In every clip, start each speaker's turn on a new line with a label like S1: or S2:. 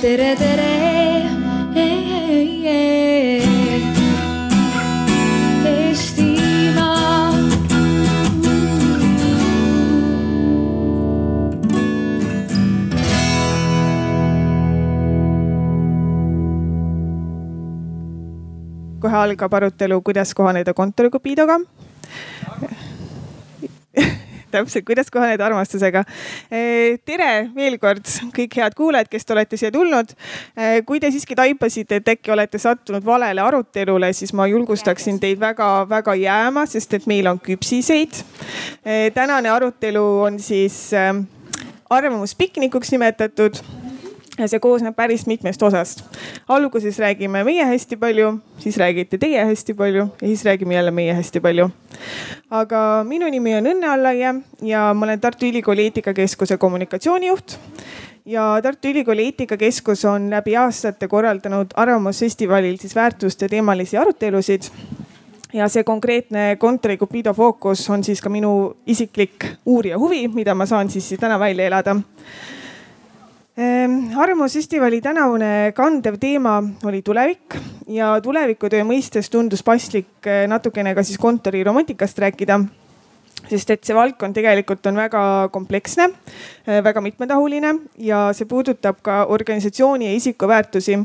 S1: tere, tere. Eestimaa.
S2: kohe algab arutelu, kuidas kohaneda kontorikupiidoga täpselt, kuidas kohaneda armastusega. tere veel kord kõik head kuulajad, kes te olete siia tulnud. kui te siiski taipasite, et äkki olete sattunud valele arutelule, siis ma julgustaksin teid väga-väga jääma, sest et meil on küpsiseid. tänane arutelu on siis arvamuspiknikuks nimetatud ja see koosneb päris mitmest osast. alguses räägime meie hästi palju, siis räägite teie hästi palju ja siis räägime jälle meie hästi palju. aga minu nimi on Õnne Allaie ja ma olen Tartu Ülikooli eetikakeskuse kommunikatsioonijuht. ja Tartu Ülikooli eetikakeskus on läbi aastate korraldanud Arvamusfestivalil siis väärtuste teemalisi arutelusid ja see konkreetne kontori Cupido fookus on siis ka minu isiklik uurija huvi, mida ma saan siis täna välja elada arvamusfestivali tänavune kandev teema oli tulevik ja tulevikutöö mõistes tundus paslik eh, natukene ka siis kontori romantikast rääkida sest et see valdkond tegelikult on väga kompleksne, eh, väga mitmetahuline ja see puudutab ka organisatsiooni ja isiku väärtusi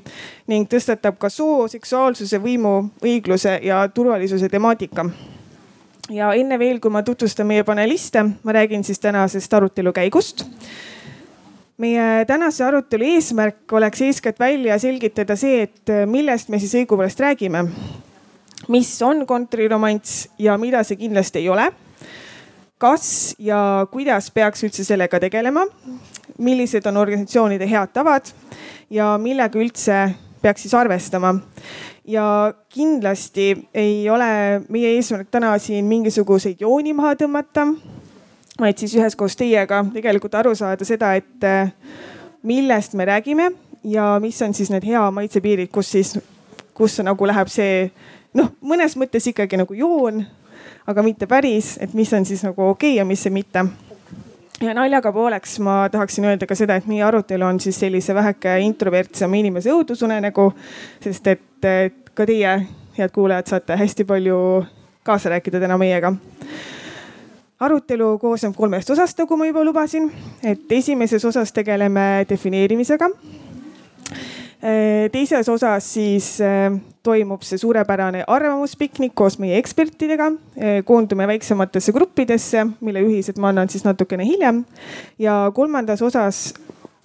S2: ning tõstatab ka soo, seksuaalsuse, võimu, õigluse ja turvalisuse temaatika. ja enne veel, kui ma tutvustan meie paneliste, ma räägin siis tänasest arutelu käigust meie tänase arutelu eesmärk oleks eeskätt välja selgitada see, et äh, millest me siis õigupoolest räägime. mis on kontoriromanss ja mida see kindlasti ei ole. kas ja kuidas peaks üldse sellega tegelema? millised on organisatsioonide head tavad ja millega üldse peaks siis arvestama? ja kindlasti ei ole meie eesmärk täna siin mingisuguseid jooni maha tõmmata vaid siis üheskoos teiega tegelikult aru saada seda, et äh, millest me räägime ja mis on siis need hea maitse piirid, kus siis, kus nagu läheb see noh, mõnes mõttes ikkagi nagu joon, aga mitte päris, et mis on siis nagu okei okay ja mis mitte. Ja naljaga pooleks ma tahaksin öelda ka seda, et meie arutelu on siis sellise väheke introvertsema inimese õudusunenägu, sest et ka teie, head kuulajad, saate hästi palju kaasa rääkida täna meiega arutelu koosneb kolmest osast, nagu ma juba lubasin, et esimeses osas tegeleme defineerimisega. teises osas siis äh, toimub see suurepärane arvamuspiknik koos meie ekspertidega. koondume väiksematesse gruppidesse, mille juhised ma annan siis natukene hiljem. ja kolmandas osas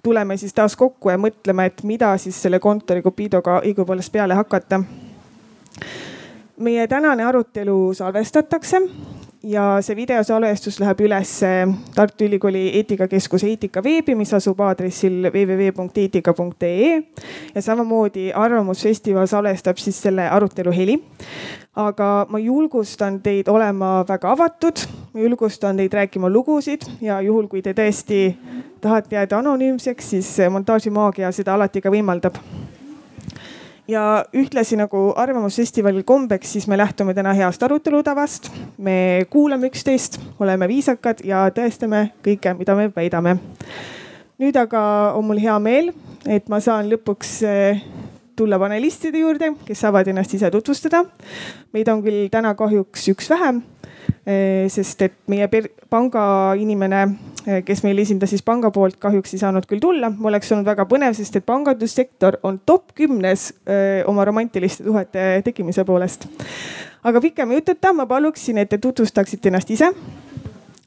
S2: tuleme siis taas kokku ja mõtleme, et mida siis selle kontori Cupidoga õigupoolest peale hakata meie tänane arutelu salvestatakse ja see videosalvestus läheb üles Tartu Ülikooli eetikakeskuse eetika veebi, mis asub aadressil www.eetika.ee ja samamoodi Arvamusfestival salvestab siis selle arutelu heli. aga ma julgustan teid olema väga avatud, ma julgustan teid rääkima lugusid ja juhul, kui te tõesti tahate jääda anonüümseks, siis montaažimaagia seda alati ka võimaldab ja ühtlasi nagu Arvamusfestivalil kombeks, siis me lähtume täna heast arutelutavast. me kuulame üksteist, oleme viisakad ja tõestame kõike, mida me väidame. nüüd aga on mul hea meel, et ma saan lõpuks eh, tulla panelistide juurde, kes saavad ennast ise tutvustada. meid on küll täna kahjuks üks vähem sest et meie panga inimene, eh, kes meil esindas siis panga poolt, kahjuks ei saanud küll tulla. oleks olnud väga põnev, sest et pangandussektor on top kümnes eh, oma romantiliste suhete tekkimise poolest. aga pikema jututa ma paluksin, et te tutvustaksite ennast ise.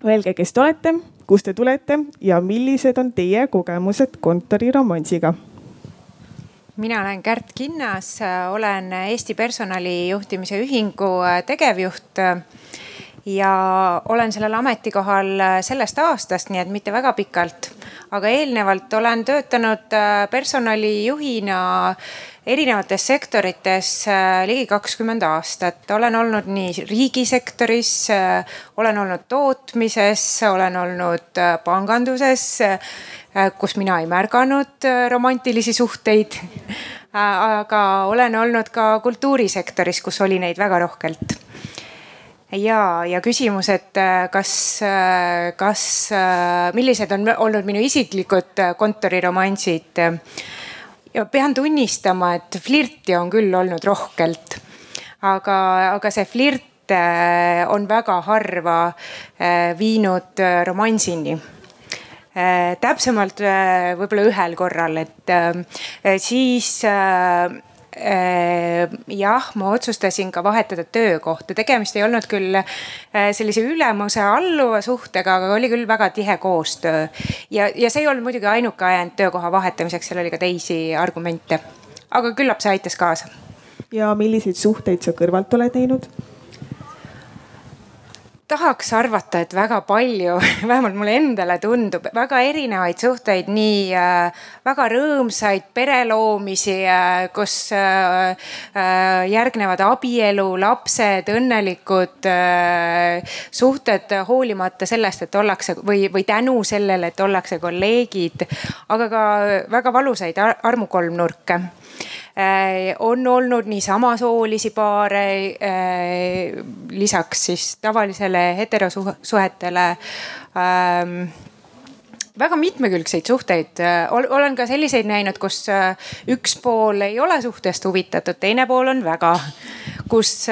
S2: Öelge, kes te olete, kust te tulete ja millised on teie kogemused kontoriromansiga
S3: mina olen Kärt Kinnas, olen Eesti Personalijuhtimise Ühingu tegevjuht ja olen sellel ametikohal äh, sellest aastast, nii et mitte väga pikalt. aga eelnevalt olen töötanud äh, personalijuhina erinevates sektorites äh, ligi kakskümmend aastat. olen olnud nii riigisektoris, olen olnud tootmises, olen olnud panganduses, kus mina ei märganud romantilisi suhteid. aga olen olnud ka kultuurisektoris, kus oli neid väga rohkelt ja, ja küsimus, et äh, kas, äh, kas, äh, millised on olnud minu isiklikud kontoriromansid? ja pean tunnistama, et flirti on küll olnud rohkelt. aga, aga see flirt on väga harva viinud romansini täpsemalt võib-olla ühel korral, et siis jah, ma otsustasin ka vahetada töökohta, tegemist ei olnud küll äh, sellise ülemuse alluva suhtega, aga oli küll väga tihe koostöö. ja, ja see ei olnud muidugi ainuke ajend töökoha vahetamiseks, seal oli ka teisi argumente. aga küllap see aitas kaasa.
S2: ja milliseid suhteid sa kõrvalt oled teinud?
S3: Tahaks arvata, et väga palju, vähemalt mulle endale tundub, väga erinevaid suhteid, nii äh, väga rõõmsaid pereloomisi äh,, kus äh, äh, järgnevad abielu, lapsed, õnnelikud äh, suhted, hoolimata sellest, et ollakse või, või tänu sellele, et ollakse kolleegid, aga ka väga valusaid armukolmnurke. Äh, on olnud nii samasoolisi paare, äh, lisaks siis tavalisele heterosuhetele ähm, väga mitmekülgseid suhteid, olen ka selliseid näinud, kus äh, üks pool ei ole suhtest huvitatud, teine pool on väga. kus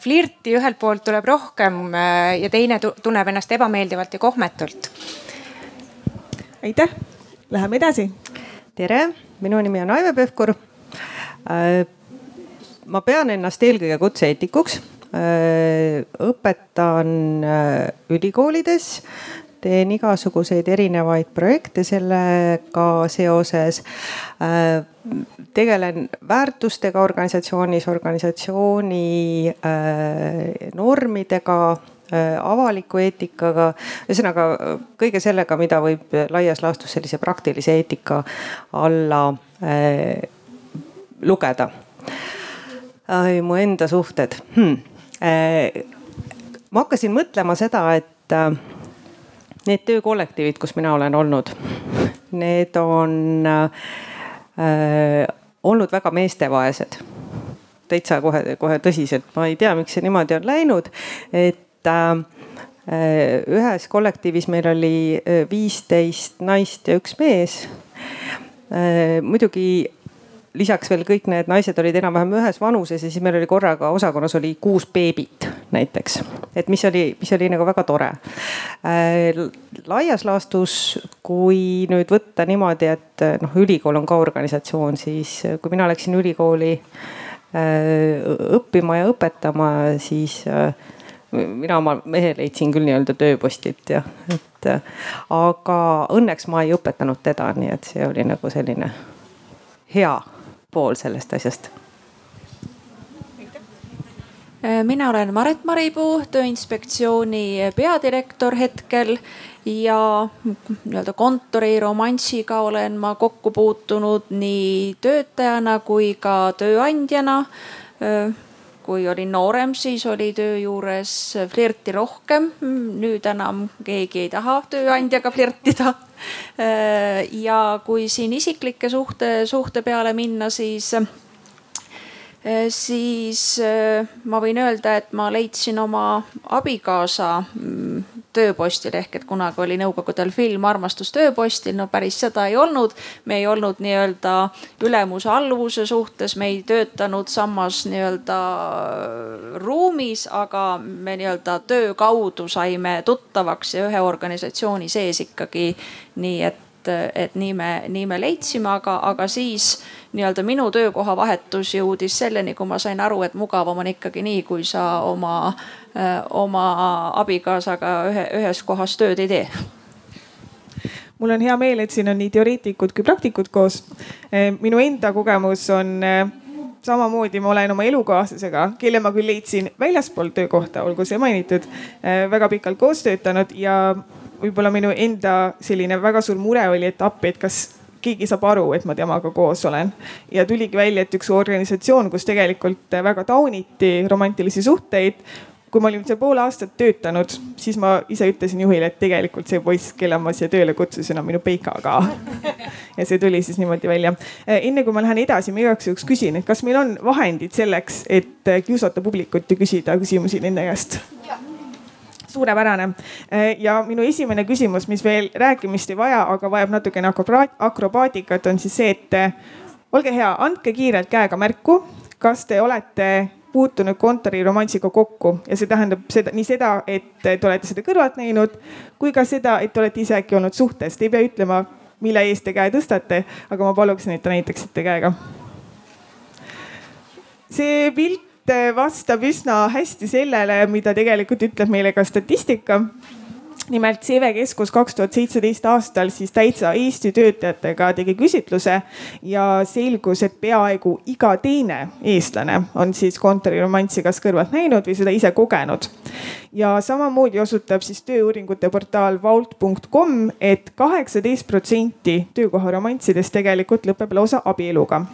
S3: flirti ühelt poolt tuleb rohkem ja teine tunneb ennast ebameeldivalt ja kohmetult.
S2: aitäh, läheme edasi.
S1: tere, minu nimi on Aive Pevkur Äh, ma pean ennast eelkõige kutseeetikuks. Äh, õpetan äh, ülikoolides, teen igasuguseid erinevaid projekte sellega seoses. tegelen väärtustega organisatsioonis, organisatsiooni normidega avaliku eetikaga, ühesõnaga kõige sellega, mida võib laias laastus sellise praktilise eetika alla lugeda. mu enda suhted hmm.. Äh, ma hakkasin mõtlema seda, et äh, need töökollektiivid, kus mina olen olnud, need on äh, olnud väga meestevaesed. täitsa kohe, kohe tõsiselt, ma ei tea, miks see niimoodi on läinud, et äh, ühes kollektiivis meil oli viisteist naist ja üks mees. muidugi lisaks veel kõik need naised olid enam-vähem ühes vanuses ja siis meil oli korraga osakonnas oli kuus beebit näiteks. et mis oli, mis oli nagu väga tore äh,. laias laastus, kui nüüd võtta niimoodi, et noh, ülikool on ka organisatsioon, siis kui mina läksin ülikooli äh, õppima ja õpetama, siis äh, mina oma mehe leidsin küll nii-öelda tööpostilt ja, et aga õnneks ma ei õpetanud teda, nii et see oli nagu selline hea pool sellest asjast?
S4: mina olen Maret Maripuu, Tööinspektsiooni peadirektor hetkel ja nii-öelda kontori romanssiga olen ma kokku puutunud nii töötajana kui ka tööandjana kui olin noorem, siis oli töö juures flirti rohkem. nüüd enam keegi ei taha tööandjaga flirtida. ja kui siin isiklikke suhte, suhte peale minna, siis Äh, siis äh, ma võin öelda, et ma leidsin oma abikaasa mm, tööpostil ehk et kunagi oli nõukogudel film Armastus tööpostil, no päris seda ei olnud. me ei olnud nii-öelda ülemuse alluvuse suhtes, me ei töötanud samas nii-öelda äh, ruumis, aga me nii-öelda töö kaudu saime tuttavaks ja ühe organisatsiooni sees ikkagi nii, et et, et nii me, nii me leidsime, aga, aga siis nii-öelda minu töökoha vahetus jõudis selleni, kui ma sain aru, et mugavam on ikkagi nii, kui sa oma, oma abikaasaga ühe, ühes kohas tööd ei tee
S2: mul on hea meel, et siin on nii teoreetikud kui praktikud koos. minu enda kogemus on samamoodi ma olen oma elukaaslasega, kelle ma küll leidsin väljaspool töökohta, olgu see mainitud, väga pikalt koos töötanud ja võib-olla minu enda selline väga suur mure oli, et appi, et kas keegi saab aru, et ma temaga koos olen. ja tuligi välja, et üks organisatsioon, kus tegelikult väga tauniti romantilisi suhteid. kui ma olin seal pool aastat töötanud, siis ma ise ütlesin juhile, et tegelikult see poiss, kelle ma siia tööle kutsusin, on minu peika ka. ja see tuli siis niimoodi välja. enne kui ma lähen edasi, ma igaks juhuks küsin, et kas meil on vahendid selleks, et kiusata publikut ja küsida küsimusi nende käest? Suurepärane. Äh, ja minu esimene küsimus, mis veel rääkimist ei vaja, aga vajab natukene akrobaatikat, on siis see, et äh, olge hea, andke kiirelt käega märku, kas te olete puutunud kontoriromantsiga kokku ja see tähendab seda, nii seda, et te olete seda kõrvalt näinud, kui ka seda, et olete ise äkki olnud suhtes. Te ei pea ütlema, mille eest te käe tõstate, aga ma paluksin, et te näitaksite käega. see pilt vastab üsna hästi sellele, mida tegelikult ütleb meile ka statistika nimelt CV Keskus kaks tuhat seitseteist aastal siis täitsa Eesti töötajatega tegi küsitluse ja selgus, et peaaegu iga teine eestlane on siis kontoriromanssi kas kõrvalt näinud või seda ise kogenud. ja samamoodi osutab siis tööuuringute portaal vault.com et, et kaheksateist protsenti töökoha romanssidest tegelikult lõpeb lausa abieluga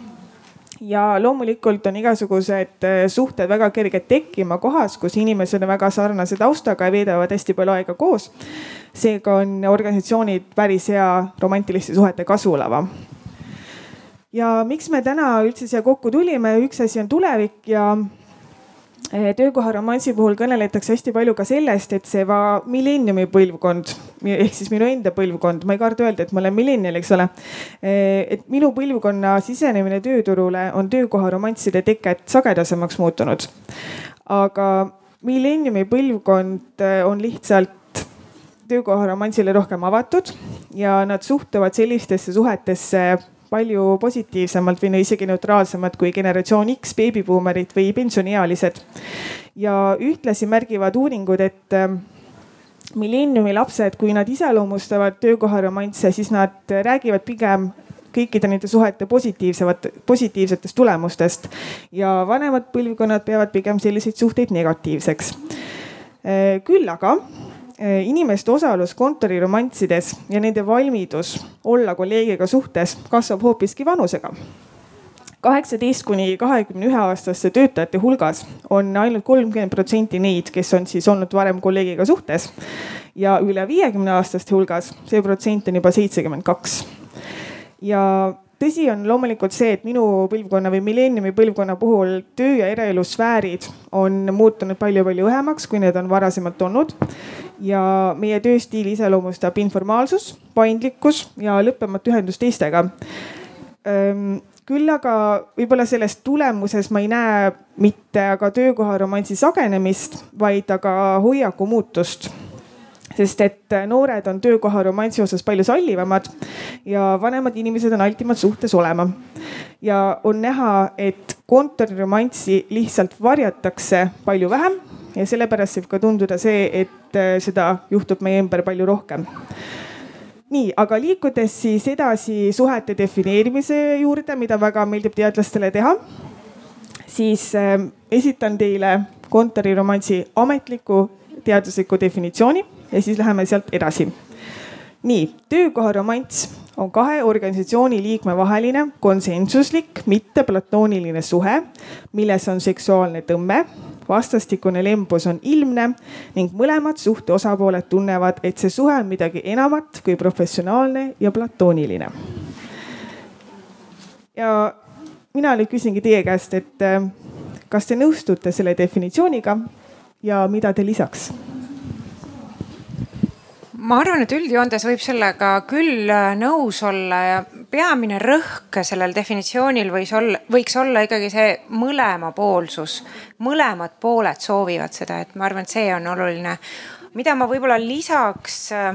S2: ja loomulikult on igasugused äh, suhted väga kerged tekkima kohas, kus inimesed on väga sarnase taustaga ja veedavad hästi palju aega koos. seega on organisatsioonid päris hea romantiliste suhete kasvulava. ja miks me täna üldse siia kokku tulime, üks asi on tulevik ja töökoha romansi puhul kõneletakse hästi palju ka sellest, et see milleeniumi põlvkond ehk siis minu enda põlvkond, ma ei karda öelda, et ma olen millenial, eks ole. Eh, et minu põlvkonna sisenemine tööturule on töökoha romansside teket sagedasemaks muutunud. aga milleeniumi põlvkond eh, on lihtsalt töökoha romansile rohkem avatud ja nad suhtuvad sellistesse suhetesse palju positiivsemalt või no isegi neutraalsemad kui generatsioon X, beebibuumerid või pensioniealised. ja ühtlasi märgivad uuringud, et ähm, milleeniumi lapsed, kui nad iseloomustavad töökoha romansse, siis nad räägivad pigem kõikide nende suhete positiivsemat, positiivsetest tulemustest ja vanemad põlvkonnad peavad pigem selliseid suhteid negatiivseks. Äh, küll aga inimeste osalus kontoriromanssides ja nende valmidus olla kolleegiga suhtes kasvab hoopiski vanusega kaheksateist kuni kahekümne ühe aastaste töötajate hulgas on ainult kolmkümmend protsenti neid, kes on siis olnud varem kolleegiga suhtes ja üle viiekümne aastaste hulgas see protsent on juba seitsekümmend kaks. ja tõsi on loomulikult see, et minu põlvkonna või milleeniumi põlvkonna puhul töö ja eraelu sfäärid on muutunud palju-palju õhemaks, kui need on varasemalt olnud. Ja meie tööstiili iseloomustab informaalsus, paindlikkus ja lõppematu ühendus teistega küll aga võib-olla selles tulemuses ma ei näe mitte aga töökoha romansi sagenemist, vaid aga hoiaku muutust sest et noored on töökoha romansi osas palju sallivamad ja vanemad inimesed on altimad suhtes olema. ja on näha, et kontoriromanssi lihtsalt varjatakse palju vähem ja sellepärast võib ka tunduda see, et äh, seda juhtub meie ümber palju rohkem nii, aga liikudes siis edasi suhete defineerimise juurde, mida väga meeldib teadlastele teha, siis äh, esitan teile kontoriromansi ametliku teadusliku definitsiooni ja siis läheme sealt edasi. nii, töökoha romanss on kahe organisatsiooni liikme vaheline konsensuslik, mitte platooniline suhe, milles on seksuaalne tõmme, vastastikune lembus on ilmne ning mõlemad suhte osapooled tunnevad, et see suhe on midagi enamat kui professionaalne ja platooniline. ja mina nüüd küsingi teie käest, et äh, kas te nõustute selle definitsiooniga ja mida te lisaks?
S3: Ma arvan, et üldjoontes võib sellega küll äh, nõus olla ja peamine rõhk sellel definitsioonil võis olla, võiks olla ikkagi see mõlemapoolsus. mõlemad pooled soovivad seda, et ma arvan, et see on oluline. mida ma võib-olla lisaks äh,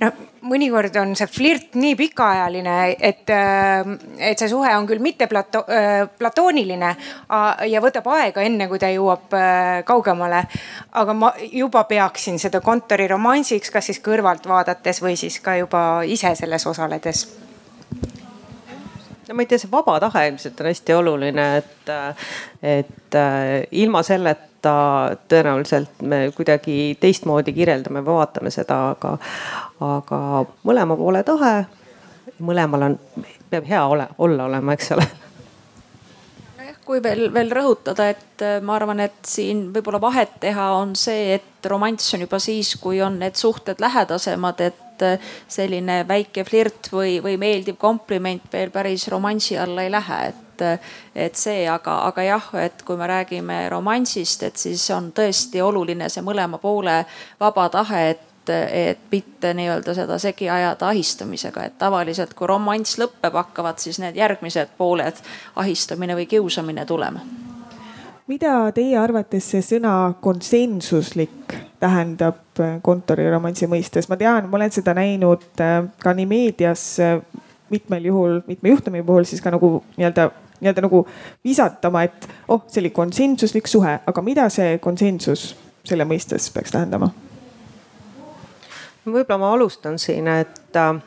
S3: no mõnikord on see flirt nii pikaajaline, et, äh, et see suhe on küll mitte plato, äh, platooniline ja võtab aega, enne kui ta jõuab äh, kaugemale. aga ma juba peaksin seda kontoriromansiks, kas siis kõrvalt vaadates või siis ka juba ise selles osaledes
S1: no ma ei tea, see vaba tahe ilmselt on hästi oluline, et, et ilma selleta ta tõenäoliselt me kuidagi teistmoodi kirjeldame või vaatame seda, aga, aga mõlema poole tahe, mõlemal on, peab hea ole, olla olema, eks ole.
S4: Kui veel, veel rõhutada, et äh, ma arvan, et siin võib-olla vahet teha on see, et romanss on juba siis, kui on need suhted lähedasemad, et äh, selline väike flirt või, või meeldiv kompliment veel päris romansi alla ei lähe, et et, et see, aga, aga jah, et kui me räägime romansist, et siis on tõesti oluline see mõlema poole vaba tahe, et et mitte nii-öelda seda segi ajada ahistamisega, et tavaliselt kui romanss lõpeb, hakkavad siis need järgmised pooled, ahistamine või kiusamine tulema.
S2: Mida teie arvates see sõna konsensuslik tähendab kontoriromansi mõistes? ma tean, ma olen seda näinud äh, ka nii meedias äh, mitmel juhul, mitme juhtumi puhul siis ka nagu nii-öelda, nii-öelda nagu visatama, et oh, see oli konsensuslik suhe, aga mida see konsensus selle mõistes peaks tähendama?
S1: võib-olla ma alustan siin, et äh,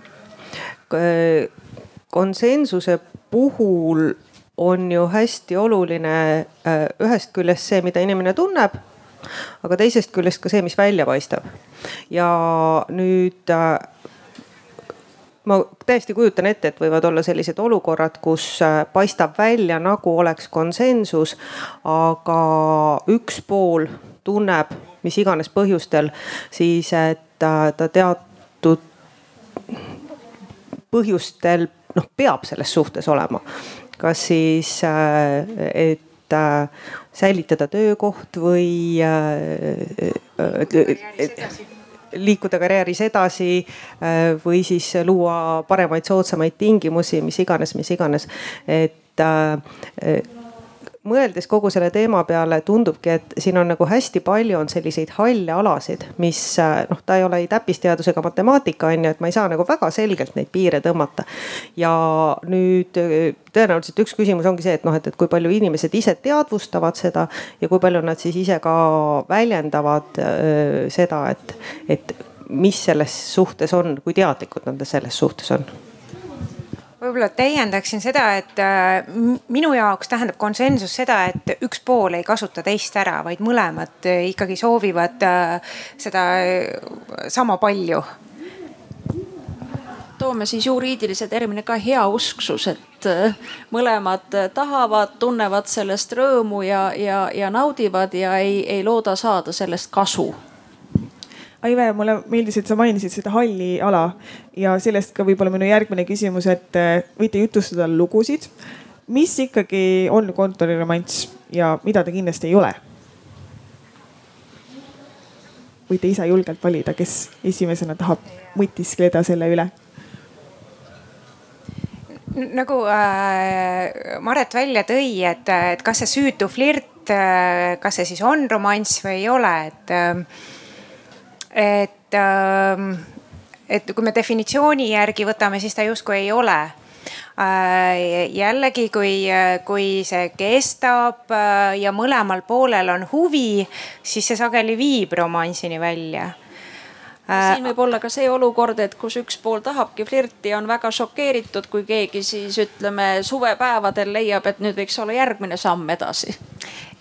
S1: konsensuse puhul on ju hästi oluline äh, ühest küljest see, mida inimene tunneb, aga teisest küljest ka see, mis välja paistab. ja nüüd äh, ma täiesti kujutan ette, et võivad olla sellised olukorrad, kus äh, paistab välja nagu oleks konsensus, aga üks pool tunneb mis iganes põhjustel siis, et ta teatud põhjustel noh, peab selles suhtes olema kas siis, äh, et äh, säilitada töökoht või äh, liikuda karjääris edasi või siis luua paremaid, soodsamaid tingimusi, mis iganes, mis iganes. et mõeldes kogu selle teema peale tundubki, et siin on nagu hästi palju on selliseid halle alasid, mis noh, ta ei ole ei täppisteadus ega matemaatika on ju, et ma ei saa nagu väga selgelt neid piire tõmmata. ja nüüd tõenäoliselt üks küsimus ongi see, et noh, et, et kui palju inimesed ise teadvustavad seda ja kui palju nad siis ise ka väljendavad öö, seda, et, et mis selles suhtes on, kui teadlikud nad selles suhtes on
S3: võib-olla täiendaksin seda, et äh, minu jaoks tähendab konsensus seda, et üks pool ei kasuta teist ära, vaid mõlemad äh, ikkagi soovivad äh, seda sama palju.
S4: Toome siis juriidilise termini ka heausksus, et mõlemad tahavad, tunnevad sellest rõõmu ja, ja, ja naudivad ja ei, ei looda saada sellest kasu
S2: Aive, mulle meeldis, et sa mainisid seda halli ala ja sellest ka võib-olla minu järgmine küsimus, et äh, võite jutustada lugusid. mis ikkagi on kontoriromanss ja mida ta kindlasti ei ole? võite ise julgelt valida, kes esimesena tahab mõtiskleda selle üle
S3: nagu äh, Maret välja tõi, et, et kas see süütu flirt äh,, kas see siis on romanss või ei ole, et äh, et, ähm, et kui me definitsiooni järgi võtame, siis ta justkui ei ole. Äh, jällegi, kui, kui see kestab äh, ja mõlemal poolel on huvi, siis see sageli viib romansini välja
S4: siin võib olla ka see olukord, et kus üks pool tahabki flirti ja on väga šokeeritud, kui keegi siis ütleme suvepäevadel leiab, et nüüd võiks olla järgmine samm edasi.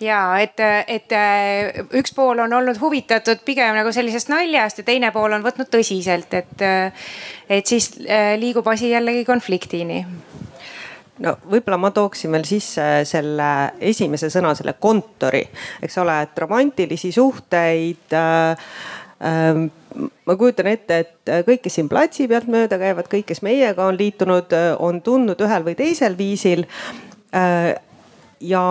S3: ja et, et äh, üks pool on olnud huvitatud pigem nagu sellisest naljast ja teine pool on võtnud tõsiselt, et, äh, et siis liigub asi jällegi konfliktini
S1: no võib-olla ma tooksin veel sisse selle esimese sõna, selle kontori, eks ole, et romantilisi suhteid äh, äh, ma kujutan ette, et äh, kõik, kes siin platsi pealt mööda käivad, kõik, kes meiega on liitunud, äh, on tundnud ühel või teisel viisil äh, ja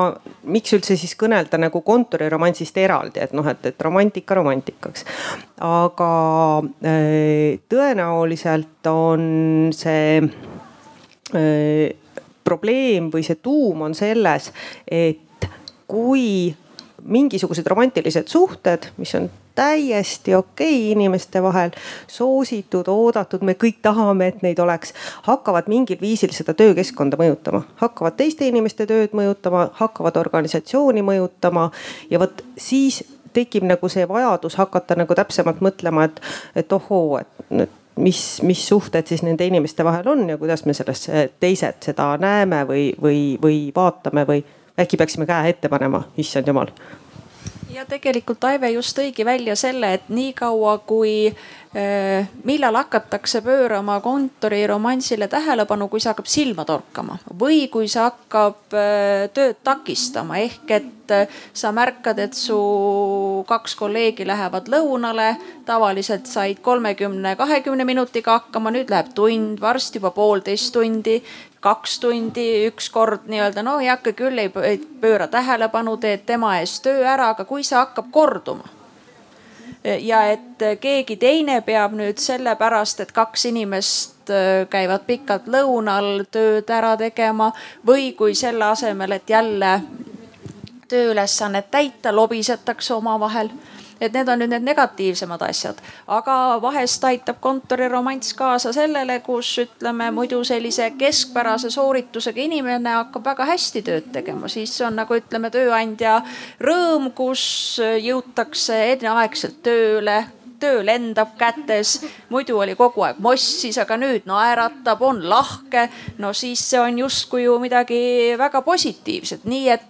S1: miks üldse siis kõnelda nagu kontoriromansist eraldi, et noh, et, et romantika romantikaks. aga tõenäoliselt on see probleem või see tuum on selles, et kui mingisugused romantilised suhted, mis on täiesti okei okay inimeste vahel, soositud, oodatud, me kõik tahame, et neid oleks, hakkavad mingil viisil seda töökeskkonda mõjutama, hakkavad teiste inimeste tööd mõjutama, hakkavad organisatsiooni mõjutama. Ja vot siis tekib nagu see vajadus hakata nagu täpsemalt mõtlema, et, et ohoo, et nüüd mis, mis suhted siis nende inimeste vahel on ja kuidas me sellest teised seda näeme või, või, või vaatame või äkki peaksime käe ette panema, issand jumal
S4: ja tegelikult Aive just tõigi välja selle, et niikaua kui äh, millal hakatakse pöörama kontoriromansile tähelepanu, kui see hakkab silma torkama või kui see hakkab äh, tööd takistama, ehk et äh, sa märkad, et su kaks kolleegi lähevad lõunale. tavaliselt said kolmekümne, kahekümne minutiga hakkama, nüüd läheb tund, varsti juba poolteist tundi kaks tundi ükskord nii-öelda no ei hakka küll, ei pööra tähelepanu, teed tema eest töö ära, aga kui see hakkab korduma ja et keegi teine peab nüüd sellepärast, et kaks inimest käivad pikalt lõunal tööd ära tegema või kui selle asemel, et jälle tööülesannet täita, lobisetakse omavahel et need on nüüd need negatiivsemad asjad. aga vahest aitab kontoriromanss kaasa sellele, kus ütleme muidu sellise keskpärase sooritusega inimene hakkab väga hästi tööd tegema, siis on nagu ütleme tööandja rõõm, kus jõutakse enneaegselt tööle töö lendab kätes, muidu oli kogu aeg mossis, aga nüüd naeratab, on lahke. no siis see on justkui ju midagi väga positiivset, nii et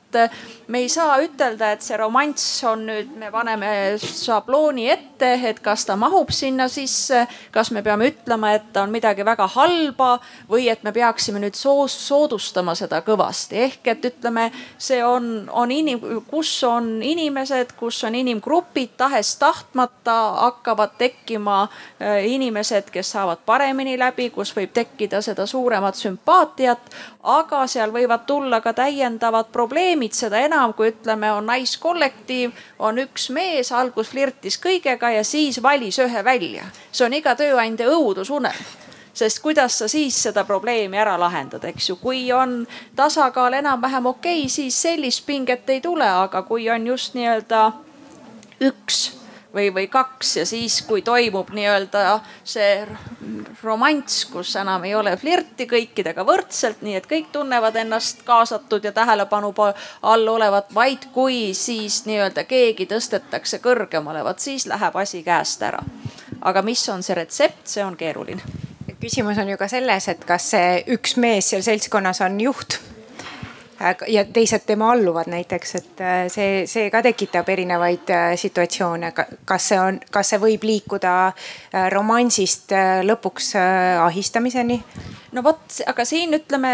S4: me ei saa ütelda, et see romanss on nüüd, me paneme šablooni ette, et kas ta mahub sinna sisse. kas me peame ütlema, et ta on midagi väga halba või et me peaksime nüüd soos, soodustama seda kõvasti. ehk et ütleme, see on, on inim-, kus on inimesed, kus on inimgrupid, tahes-tahtmata hakkavad tekkima äh, inimesed, kes saavad paremini läbi, kus võib tekkida seda suuremat sümpaatiat. aga seal võivad tulla ka täiendavad probleemid, seda enam enam, kui ütleme, on naiskollektiiv, on üks mees, algus flirtis kõigega ja siis valis ühe välja. see on iga tööandja õudusunelm sest kuidas sa siis seda probleemi ära lahendad, eks ju, kui on tasakaal enam-vähem okei okay,, siis sellist pinget ei tule, aga kui on just nii-öelda üks või, või kaks ja siis, kui toimub nii-öelda see romanss, kus enam ei ole flirti kõikidega võrdselt, nii et kõik tunnevad ennast kaasatud ja tähelepanu all olevat, vaid kui siis nii-öelda keegi tõstetakse kõrgemale, vot siis läheb asi käest ära. aga mis on see retsept, see on keeruline
S3: küsimus on ju ka selles, et kas see üks mees seal seltskonnas on juht ja teised tema alluvad näiteks, et äh, see, see ka tekitab erinevaid äh, situatsioone. kas see on, kas see võib liikuda äh, romansist lõpuks ahistamiseni?
S4: no vot, aga siin ütleme,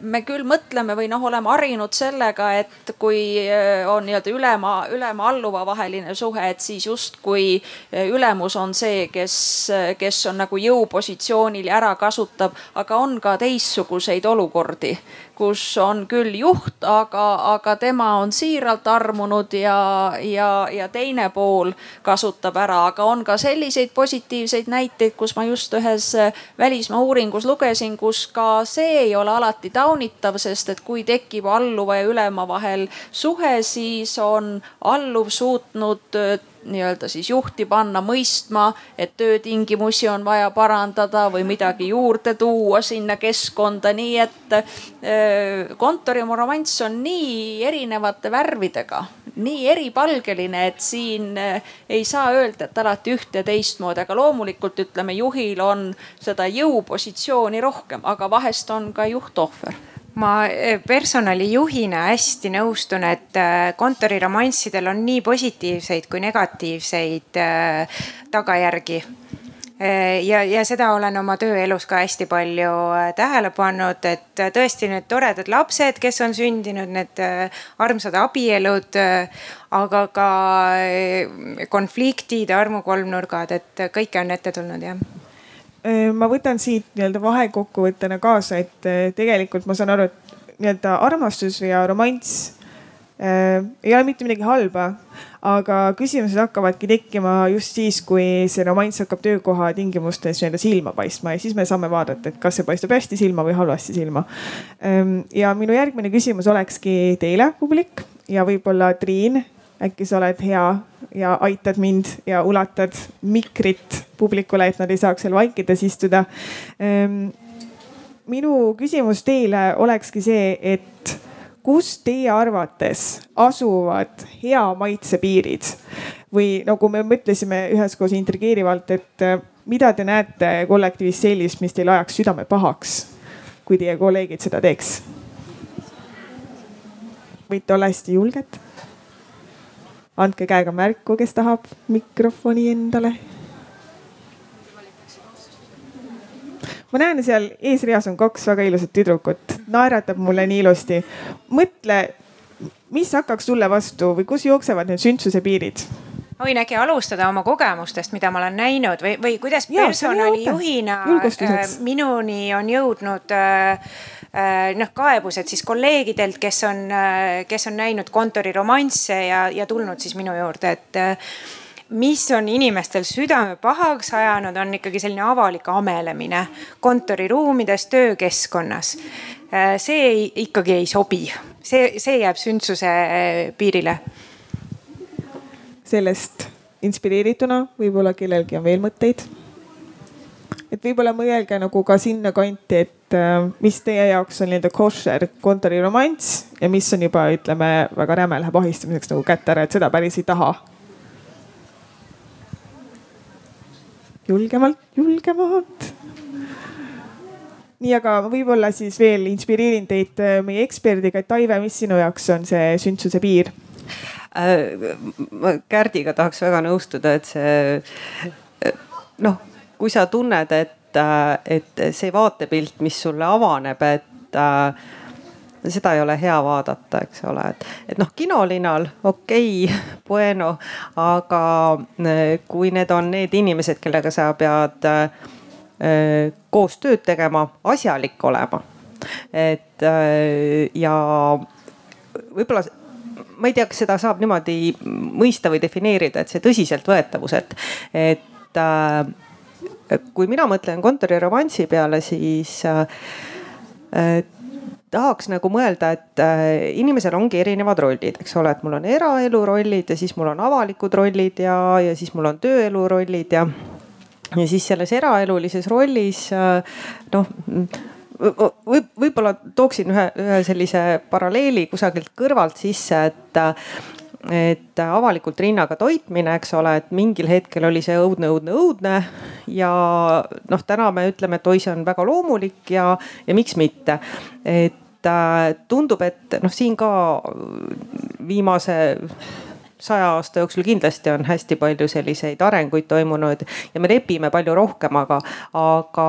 S4: me küll mõtleme või noh, oleme harjunud sellega, et kui on nii-öelda ülema, ülema-alluva vaheline suhe, et siis justkui ülemus on see, kes, kes on nagu jõupositsioonil ja ära kasutab, aga on ka teistsuguseid olukordi kus on küll juht, aga, aga tema on siiralt armunud ja, ja, ja teine pool kasutab ära, aga on ka selliseid positiivseid näiteid, kus ma just ühes välismaa uuringus lugesin, kus ka see ei ole alati taunitav, sest et kui tekib alluva ja ülema vahel suhe, siis on alluv suutnud nii-öelda siis juhti panna mõistma, et töötingimusi on vaja parandada või midagi juurde tuua sinna keskkonda, nii et äh, kontoriromanss on nii erinevate värvidega, nii eripalgeline, et siin ei saa öelda, et alati ühte ja teistmoodi, aga loomulikult ütleme, juhil on seda jõupositsiooni rohkem, aga vahest on ka juht ohver
S3: ma eh, personalijuhina hästi nõustun, et eh, kontoriromanssidel on nii positiivseid kui negatiivseid eh, tagajärgi. Ja, ja seda olen oma tööelus ka hästi palju tähele pannud, et tõesti need toredad lapsed, kes on sündinud, need armsad abielud, aga ka konfliktid, armukolmnurgad, et kõike on ette tulnud jah
S2: ma võtan siit nii-öelda vahekokkuvõttena kaasa, et äh, tegelikult ma saan aru, et nii-öelda armastus ja romanss äh, ei ole mitte midagi halba, aga küsimused hakkavadki tekkima just siis, kui see romanss hakkab töökoha tingimustes nii-öelda silma paistma ja siis me saame vaadata, et kas see paistab hästi silma või halvasti silma. Ähm, ja minu järgmine küsimus olekski teile, publik ja võib-olla Triin, äkki sa oled hea ja aitad mind ja ulatad mikrit publikule, et nad ei saaks seal vaikides istuda. Ehm, minu küsimus teile olekski see, et kus teie arvates asuvad hea maitse piirid või nagu me mõtlesime üheskoos intrigeerivalt, et eh, mida te näete kollektiivis sellist, mis teil ajaks südame pahaks, kui teie kolleegid seda teeks? võite olla hästi julged andke käega märku, kes tahab mikrofoni endale. ma näen seal eesreas on kaks väga ilusat tüdrukut, naeratab mulle nii ilusti. mõtle, mis hakkaks sulle vastu või kus jooksevad need sündsuse piirid?
S3: ma võin äkki alustada oma kogemustest, mida ma olen näinud või, või kuidas personalijuhina äh, minuni on jõudnud äh, Äh, noh kaebused siis kolleegidelt, kes on, äh, kes on näinud kontoriromansse ja, ja tulnud siis minu juurde, et äh, mis on inimestel südame pahaks ajanud, on ikkagi selline avalik amelemine kontoriruumides, töökeskkonnas. Äh, see ei, ikkagi ei sobi, see, see jääb sündsuse äh, piirile.
S2: sellest inspireerituna võib-olla kellelgi on veel mõtteid et võib-olla mõelge nagu ka sinnakanti, et äh, mis teie jaoks on nii-öelda koššer kontoriromanss ja mis on juba, ütleme, väga räme läheb ahistamiseks nagu kätte ära, et seda päris ei taha. julgemalt, julgemalt. nii, aga võib-olla siis veel inspireerin teid äh, meie eksperdiga, et Aive, mis sinu jaoks on see sündsuse piir?
S1: Äh, ma Kärdiga tahaks väga nõustuda, et see noh kui sa tunned, et, äh, et see vaatepilt, mis sulle avaneb, et äh, seda ei ole hea vaadata, eks ole, et, et noh, kinolinal okei okay,, bueno, aga äh, kui need on need inimesed, kellega sa pead äh, koos tööd tegema, asjalik olema. et äh, ja võib-olla ma ei tea, kas seda saab niimoodi mõista või defineerida, et see tõsiseltvõetavus, et, et äh, kui mina mõtlen kontoriromansi peale, siis äh, tahaks nagu mõelda, et äh, inimesel ongi erinevad rollid, eks ole, et mul on eraelu rollid ja siis mul on avalikud rollid ja, ja siis mul on tööelu rollid ja. ja siis selles eraelulises rollis äh, noh võib, võib-olla tooksin ühe, ühe sellise paralleeli kusagilt kõrvalt sisse, et et avalikult rinnaga toitmine, eks ole, et mingil hetkel oli see õudne, õudne, õudne. ja noh, täna me ütleme, et oi, see on väga loomulik ja, ja miks mitte. et äh, tundub, et noh, siin ka viimase saja aasta jooksul kindlasti on hästi palju selliseid arenguid toimunud ja me lepime palju rohkem, aga, aga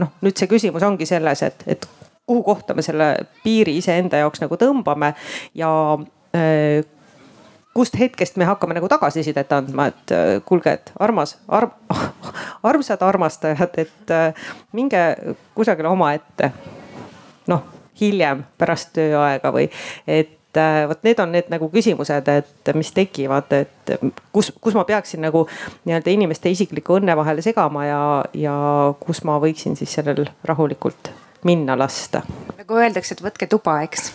S1: noh, nüüd see küsimus ongi selles, et, et kuhu kohta me selle piiri iseenda jaoks nagu tõmbame ja äh, kust hetkest me hakkame nagu tagasisidet andma, et äh, kuulge, et armas arm,, armsad armastajad, et äh, minge kusagile omaette. noh, hiljem pärast tööaega või et äh, vot need on need nagu küsimused, et mis tekivad, et kus, kus ma peaksin nagu nii-öelda inimeste isikliku õnne vahele segama ja, ja kus ma võiksin siis sellel rahulikult minna lasta.
S3: nagu öeldakse, et võtke tuba, eks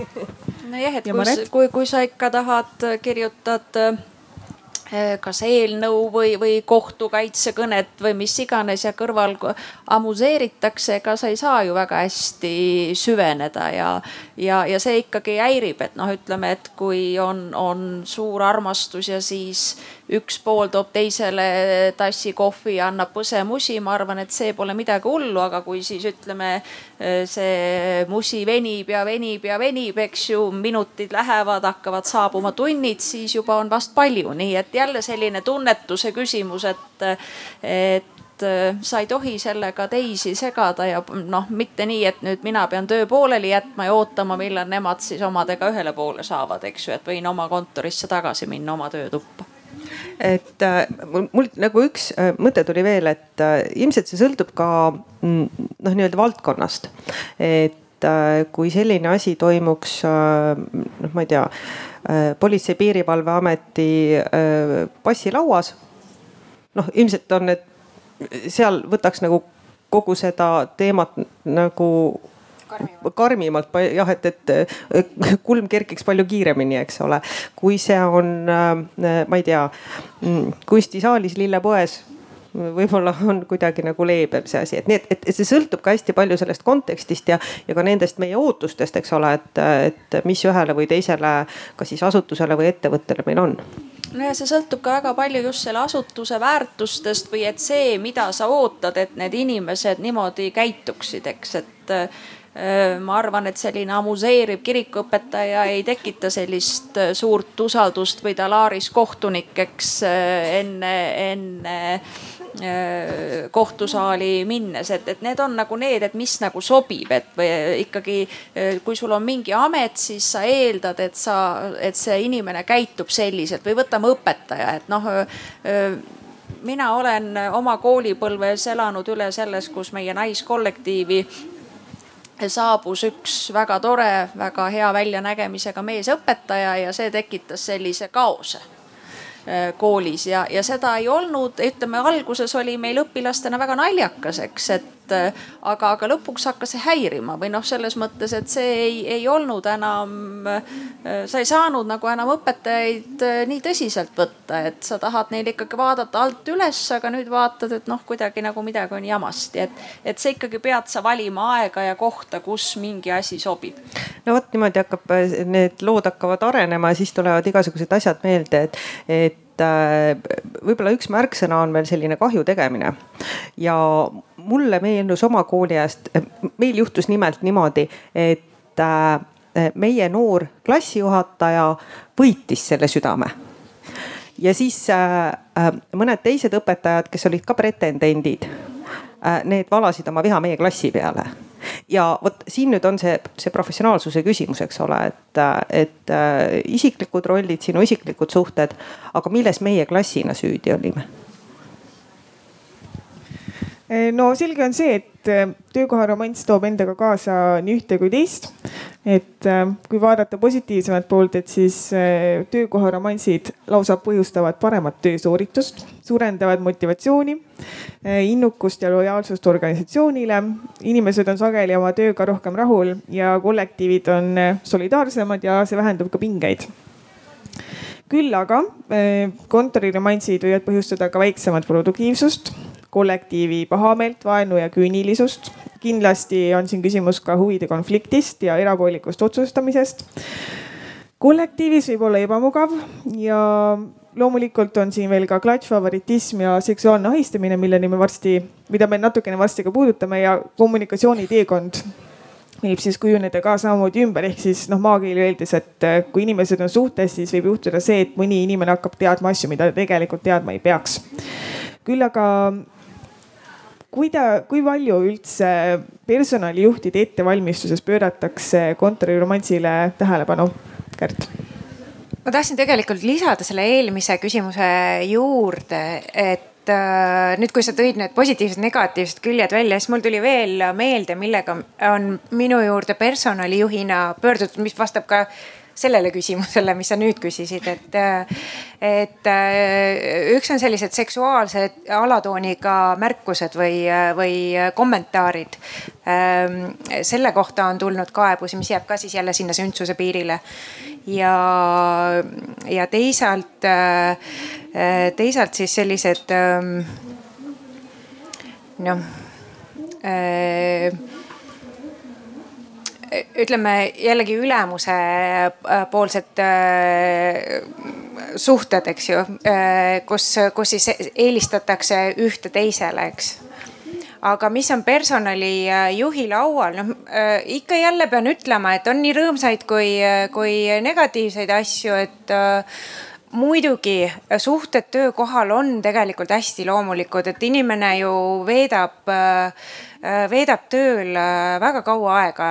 S4: nojah, et kui, kui, kui sa ikka tahad, kirjutad eh, kas eelnõu või, või kohtukaitsekõnet või mis iganes ja kõrval amuseeritakse, ega sa ei saa ju väga hästi süveneda ja, ja, ja see ikkagi häirib, et noh, ütleme, et kui on, on suur armastus ja siis üks pool toob teisele tassi kohvi ja annab põsemusi, ma arvan, et see pole midagi hullu, aga kui siis ütleme, see musi venib ja venib ja venib, eks ju, minutid lähevad, hakkavad saabuma tunnid, siis juba on vast palju, nii et jälle selline tunnetuse küsimus, et, et sa ei tohi sellega teisi segada ja noh, mitte nii, et nüüd mina pean töö pooleli jätma ja ootama, millal nemad siis omadega ühele poole saavad, eks ju, et võin oma kontorisse tagasi minna oma töötuppa
S1: et äh, mul, mul nagu üks äh, mõte tuli veel, et äh, ilmselt see sõltub ka mm, noh, nii-öelda valdkonnast. et kui selline asi toimuks noh, ma ei tea, politsei-piirivalveameti passilauas. noh, ilmselt on need, seal võtaks nagu kogu seda teemat nagu karmimalt, karmimalt jah, et, et kulm kerkiks palju kiiremini, eks ole. kui see on, äh, ma ei tea, mm, kunstisaalis, lillepoes võib-olla on kuidagi nagu leebem see asi, et nii, et, see sõltub ka hästi palju sellest kontekstist ja, ja ka nendest meie ootustest, eks ole, et, et mis ühele või teisele, kas siis asutusele või ettevõttele meil on.
S4: No ja see sõltub ka väga palju just selle asutuse väärtustest või et see, mida sa ootad, et need inimesed niimoodi käituksid, eks, et ma arvan, et selline amuseeriv kirikuõpetaja ei tekita sellist äh, suurt usaldust või ta laaris kohtunikeks äh, enne, enne kohtusaali minnes, et, et need on nagu need, et mis nagu sobib, et või ikkagi kui sul on mingi amet, siis sa eeldad, et sa, et see inimene käitub selliselt. Või võtame õpetaja, et noh mina olen oma koolipõlves elanud üle selles, kus meie naiskollektiivi saabus üks väga tore, väga hea väljanägemisega meesõpetaja ja see tekitas sellise kaose koolis. Ja, ja seda ei olnud, ütleme alguses oli meil õpilastena väga naljakas, eks, et aga, aga lõpuks hakkas see häirima või noh, selles mõttes, et see ei, ei olnud enam, sa ei saanud nagu enam õpetajaid nii tõsiselt võtta, et sa tahad neil ikkagi vaadata alt üles, aga nüüd vaatad, et noh, kuidagi nagu midagi on jamasti, et, et sa ikkagi pead sa valima aega ja kohta, kus mingi asi sobib.
S1: no vot niimoodi hakkab, need lood hakkavad arenema siis tulevad igasugused asjad meelde, et, et Äh, võib-olla üks märksõna on veel selline kahju tegemine. ja mulle meenus oma kooli ajast, meil juhtus nimelt niimoodi, et äh, meie noor klassijuhataja võitis selle südame ja siis äh, mõned teised õpetajad, kes olid ka pretendendid, need valasid oma viha meie klassi peale ja vot siin nüüd on see, see professionaalsuse küsimus, eks ole, et, et isiklikud rollid, sinu isiklikud suhted, aga milles meie klassina süüdi olime?
S2: No selge on see, et äh, töökoha romanss toob endaga kaasa nii ühte kui teist. et äh, kui vaadata positiivsemat poolt, et siis töökoha romansid lausa põhjustavad paremat töösooritust, suurendavad motivatsiooni, innukust ja lojaalsust organisatsioonile. inimesed on sageli oma tööga rohkem rahul ja kollektiivid on solidaarsemad ja see vähendab ka pingeid küll aga kontoriromansid võivad põhjustada ka väiksemat produktiivsust kollektiivi pahameelt, vaenu ja küünilisust. kindlasti on siin küsimus ka huvide konfliktist ja erapoolikust otsustamisest. kollektiivis võib olla ebamugav ja loomulikult on siin veel ka klatš, favoritism ja seksuaalne ahistamine, milleni me varsti, mida me natukene varsti ka puudutame ja kommunikatsiooniteekond võib siis kujuneda ka samamoodi ümber, ehk siis noh, maakeeli öeldes, et kui inimesed on suhtes, siis võib juhtuda see, et mõni inimene hakkab teadma asju, mida tegelikult teadma ei peaks. küll aga kuida-, kui palju üldse personalijuhtide ettevalmistuses pööratakse kontoriromansile tähelepanu, Kärt?
S3: ma tahtsin tegelikult lisada selle eelmise küsimuse juurde, et äh, nüüd, kui sa tõid need positiivsed, negatiivsed küljed välja, siis mul tuli veel meelde, millega on minu juurde personalijuhina pöördutud, mis vastab ka sellele küsimusele, mis sa nüüd küsisid, et, et üks on sellised seksuaalsed alatooniga märkused või, või kommentaarid. selle kohta on tulnud kaebusi, mis jääb ka siis jälle sinna sündsuse piirile. ja, ja teisalt, teisalt siis sellised noh ütleme jällegi ülemuse äh, poolsed äh, suhted, eks ju, äh, kus, kus siis eelistatakse ühte teisele, eks. Aga mis on personalijuhi laual, noh ikka jälle pean ütlema, et on nii rõõmsaid kui, kui negatiivseid asju, et muidugi suhted töökohal on tegelikult hästi loomulikud, et inimene ju veedab äh, Äh, veedab tööl äh, väga kaua aega,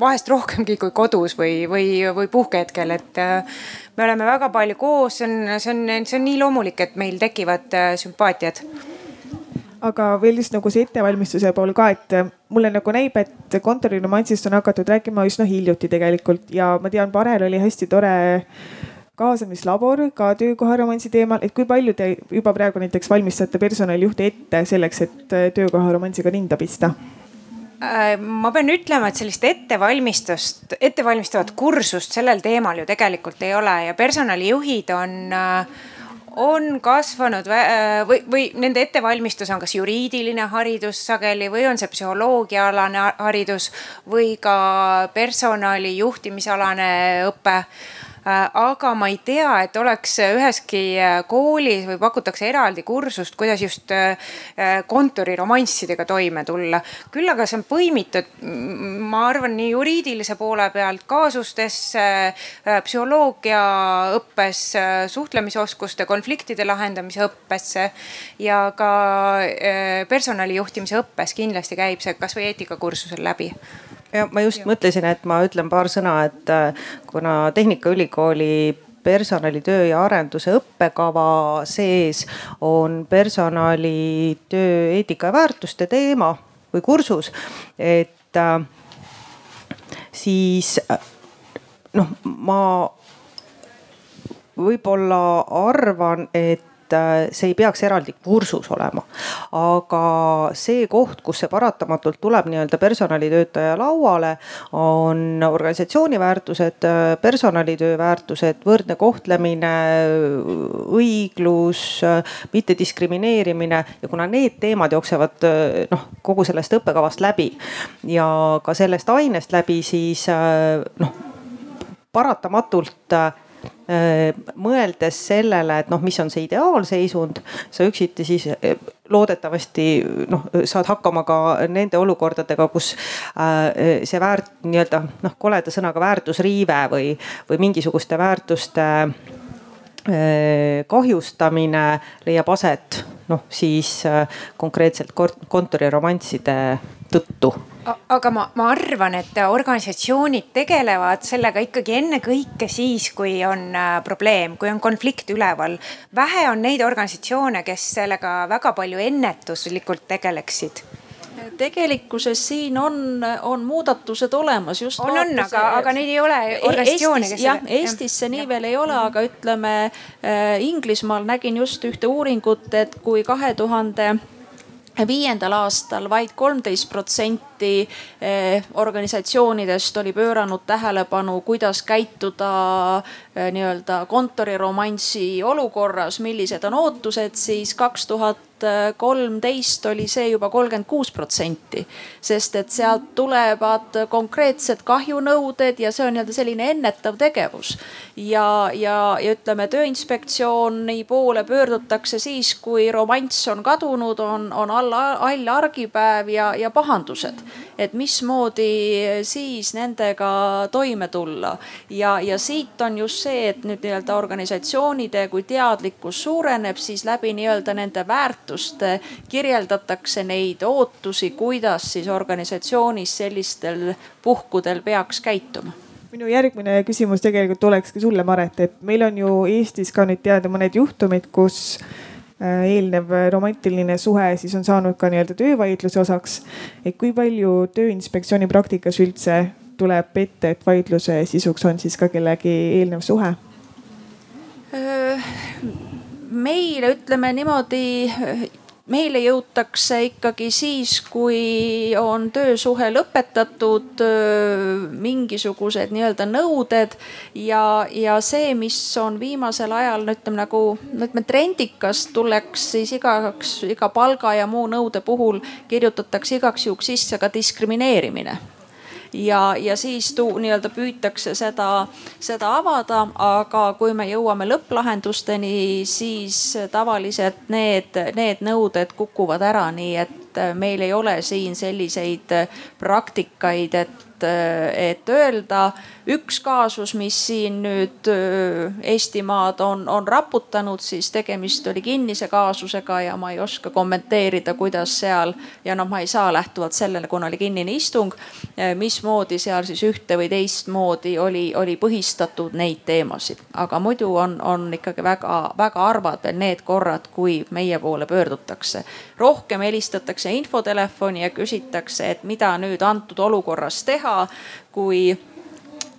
S3: vahest rohkemgi kui kodus või, või, või puhkehetkel, et äh, me oleme väga palju koos, see on, see on, see on nii loomulik, et meil tekivad sümpaatiad.
S2: Aga veel just nagu see ettevalmistuse pool ka, et mulle nagu näib, et kontoriromansist on hakatud rääkima üsna hiljuti tegelikult ja ma tean, Parel oli hästi tore kaasamislabor ka töökoharomansi teemal, et kui palju te juba praegu näiteks valmistate personalijuhte ette selleks, et äh, töökoharomansiga rinda pista?
S3: Äh, ma pean ütlema, et sellist ettevalmistust, ettevalmistavat kursust sellel teemal ju tegelikult ei ole ja personalijuhid on äh, on kasvanud või, või nende ettevalmistus on kas juriidiline haridus sageli või on see psühholoogiaalane haridus või ka personali juhtimisalane õpe aga ma ei tea, et oleks üheski äh, koolis või pakutakse eraldi kursust, kuidas just äh, kontoriromanssidega toime tulla. küll aga see on põimitud, ma arvan, nii juriidilise poole pealt kaasustesse, psühholoogia õppes, suhtlemisoskuste, konfliktide lahendamise õppesse ja ka personalijuhtimise õppes kindlasti käib see kasvõi eetikakursusel läbi
S1: ja ma just mõtlesin, et ma ütlen paar sõna, et äh, kuna Tehnikaülikooli personalitöö ja arenduse õppekava sees on personalitöö eetika ja väärtuste teema või kursus, et äh, siis äh, noh, ma võib-olla arvan, et Äh, see ei peaks eraldi kursus olema. aga see koht, kus see paratamatult tuleb nii-öelda personalitöötaja lauale, on organisatsiooni väärtused, äh, personalitöö väärtused, võrdne kohtlemine, õiglus, äh, mittediskrimineerimine ja kuna need teemad jooksevad noh, kogu sellest õppekavast läbi ja ka sellest ainest läbi, siis noh paratamatult Äh, mõeldes sellele, et noh, mis on see ideaalseisund, sa üksiti siis äh, loodetavasti noh, saad hakkama ka nende olukordadega, kus äh, see väärt nii-öelda noh, koleda sõnaga väärtusriive või, või mingisuguste väärtuste kahjustamine leiab aset noh, siis konkreetselt kontoriromansside tõttu
S3: aga ma, ma arvan, et organisatsioonid tegelevad sellega ikkagi ennekõike siis, kui on äh, probleem, kui on konflikt üleval. vähe on neid organisatsioone, kes sellega väga palju ennetuslikult tegeleksid
S4: tegelikkuses siin on, on muudatused olemas just.
S3: on, on, aga, aga neid ei ole organisatsioone,
S4: kes. jah, Eestis see nii veel ei ole, aga ütleme äh, Inglismaal nägin just ühte uuringut, et kui kahe tuhande viiendal aastal vaid kolmteist protsenti eh, organisatsioonidest oli pööranud tähelepanu, kuidas käituda eh, nii-öelda kontoriromansi olukorras, millised on ootused, siis kaks tuhat kolmteist oli see juba kolmkümmend kuus protsenti. sest et sealt tulevad konkreetsed kahjunõuded ja see on nii-öelda selline ennetav tegevus. ja, ja, ja ütleme Tööinspektsiooni poole pöördutakse siis, kui romanss on kadunud, on, on alla, all argipäev ja, ja pahandused. et mismoodi siis nendega toime tulla ja, ja siit on just see, et nüüd nii-öelda organisatsioonide, kui teadlikkus suureneb, siis läbi nii-öelda nende väärtuste väärtust, kirjeldatakse neid ootusi, kuidas siis organisatsioonis sellistel puhkudel peaks käituma
S2: minu järgmine küsimus tegelikult olekski sulle, Maret, et meil on ju Eestis ka nüüd teada mõned juhtumid, kus äh, eelnev romantiline suhe siis on saanud ka nii-öelda töövaidluse osaks. et kui palju Tööinspektsiooni praktikas üldse tuleb ette, et vaidluse sisuks on siis ka kellegi eelnev suhe?
S4: Meile ütleme niimoodi meile jõutakse ikkagi siis, kui on töösuhe lõpetatud, mingisugused nii-öelda nõuded ja, ja see, mis on viimasel ajal no ütleme nagu, no ütleme trendikas, tuleks siis igaks, iga palga ja muu nõude puhul kirjutatakse igaks juhuks sisse ka diskrimineerimine ja, ja siis tu, nii-öelda püütakse seda, seda avada, aga kui me jõuame lõpplahendusteni, siis tavaliselt need, need nõuded kukuvad ära, nii et meil ei ole siin selliseid praktikaid, et, et öelda üks kaasus, mis siin nüüd Eestimaad on, on raputanud, siis tegemist oli kinnise kaasusega ja ma ei oska kommenteerida, kuidas seal ja noh, ma ei saa lähtuvalt sellele, kuna oli kinnine istung, mismoodi seal siis ühte või teistmoodi oli, oli põhistatud neid teemasid. aga muidu on, on ikkagi väga-väga harvad veel need korrad, kui meie poole pöördutakse. rohkem helistatakse infotelefoni ja küsitakse, et mida nüüd antud olukorras teha kui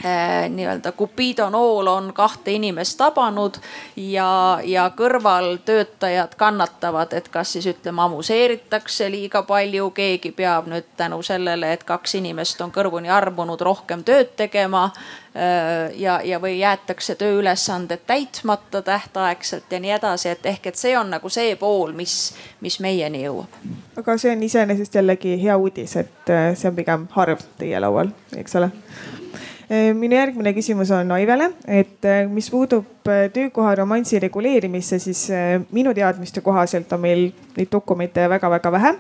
S4: nii-öelda Cupido nool on kahte inimest tabanud ja, ja kõrvaltöötajad kannatavad, et kas siis ütleme amuseeritakse liiga palju, keegi peab nüüd tänu sellele, et kaks inimest on kõrvuni armunud, rohkem tööd tegema. Äh, ja, ja või jäetakse tööülesanded täitmata tähtaegselt ja nii edasi, et ehk, et see on nagu see pool, mis, mis meieni jõuab.
S2: aga see on iseenesest jällegi hea uudis, et äh, see on pigem harv teie laual, eks ole minu järgmine küsimus on Aivele, et äh, mis puudub äh, töökoha romansi reguleerimisse, siis minu teadmiste kohaselt on meil neid dokumente väga-väga vähe.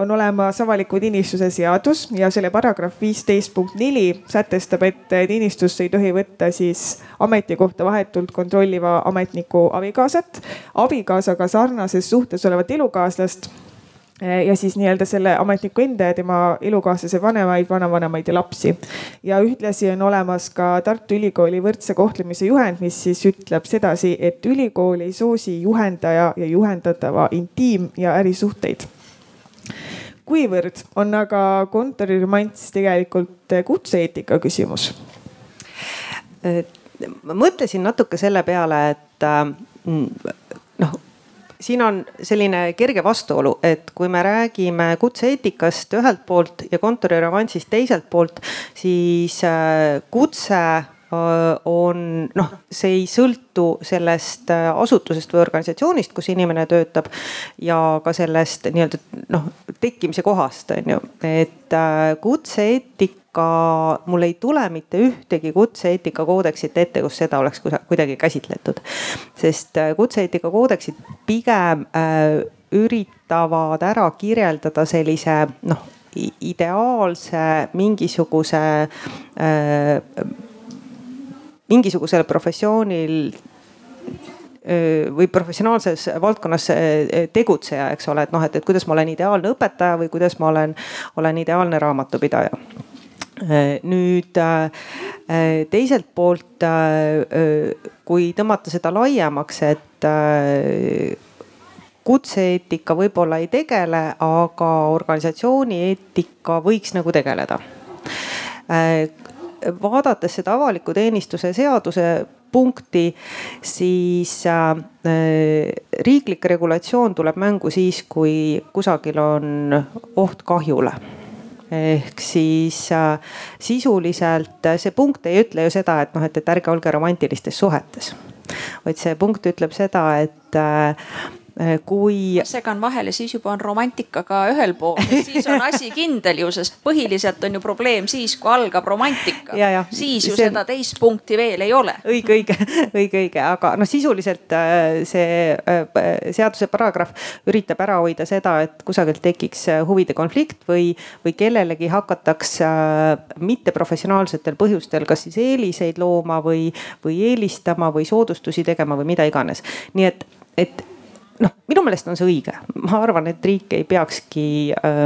S2: on olemas avaliku teenistuse seadus ja selle paragrahv viisteist punkt neli sätestab, et teenistusse ei tohi võtta siis ametikohta vahetult kontrolliva ametniku abikaasat, abikaasaga sarnases suhtes olevat elukaaslast ja siis nii-öelda selle ametniku enda ja tema elukaaslase vanemaid, vanavanemaid ja lapsi. ja ühtlasi on olemas ka Tartu Ülikooli võrdse kohtlemise juhend, mis siis ütleb sedasi, et ülikool ei soosi juhendaja ja juhendatava intiim- ja ärisuhteid kuivõrd on aga kontoriromanss tegelikult kutse-eetika küsimus?
S1: ma mõtlesin natuke selle peale, et noh siin on selline kerge vastuolu, et kui me räägime kutse-eetikast ühelt poolt ja kontoriromansist teiselt poolt, siis äh, kutse äh, on noh, see ei sõltu sellest äh, asutusest või organisatsioonist, kus inimene töötab ja ka sellest nii-öelda noh tekkimise kohast on ju, et kutse-eetika aga mul ei tule mitte ühtegi kutse-eetika koodeksit ette, kus seda oleks kuidagi käsitletud. sest äh, kutse-eetika koodeksid pigem äh, üritavad ära kirjeldada sellise noh, ideaalse mingisuguse äh,, mingisugusel professioonil äh, või professionaalses valdkonnas äh, tegutseja, eks ole, et noh, et, et kuidas ma olen ideaalne õpetaja või kuidas ma olen, olen ideaalne raamatupidaja nüüd äh, äh, teiselt poolt, kui tõmmata seda laiemaks, et kutse-eetika võib-olla ei tegele, aga organisatsiooni eetika võiks nagu tegeleda. vaadates seda avaliku teenistuse seaduse punkti, siis riiklik regulatsioon tuleb mängu siis, kui kusagil on oht kahjule ehk siis äh, sisuliselt äh, see punkt ei ütle ju seda, et noh, et, et ärge olge romantilistes suhetes. vaid see punkt ütleb seda, et äh, kui.
S4: segan vahele, siis juba on romantika ka ühel pool, siis on asi kindel ju, sest põhiliselt on ju probleem siis, kui algab romantika. siis ju see... seda teist punkti veel ei ole.
S1: õige, õige, õige, õige, aga noh, sisuliselt äh, see äh, seaduse paragrahv üritab ära hoida seda, et kusagilt tekiks huvide konflikt või, või kellelegi hakataks mitteprofessionaalsetel põhjustel kas siis eeliseid looma või, või eelistama või soodustusi tegema või mida iganes. nii et, et noh, minu meelest on see õige, ma arvan, et riik ei peakski äh,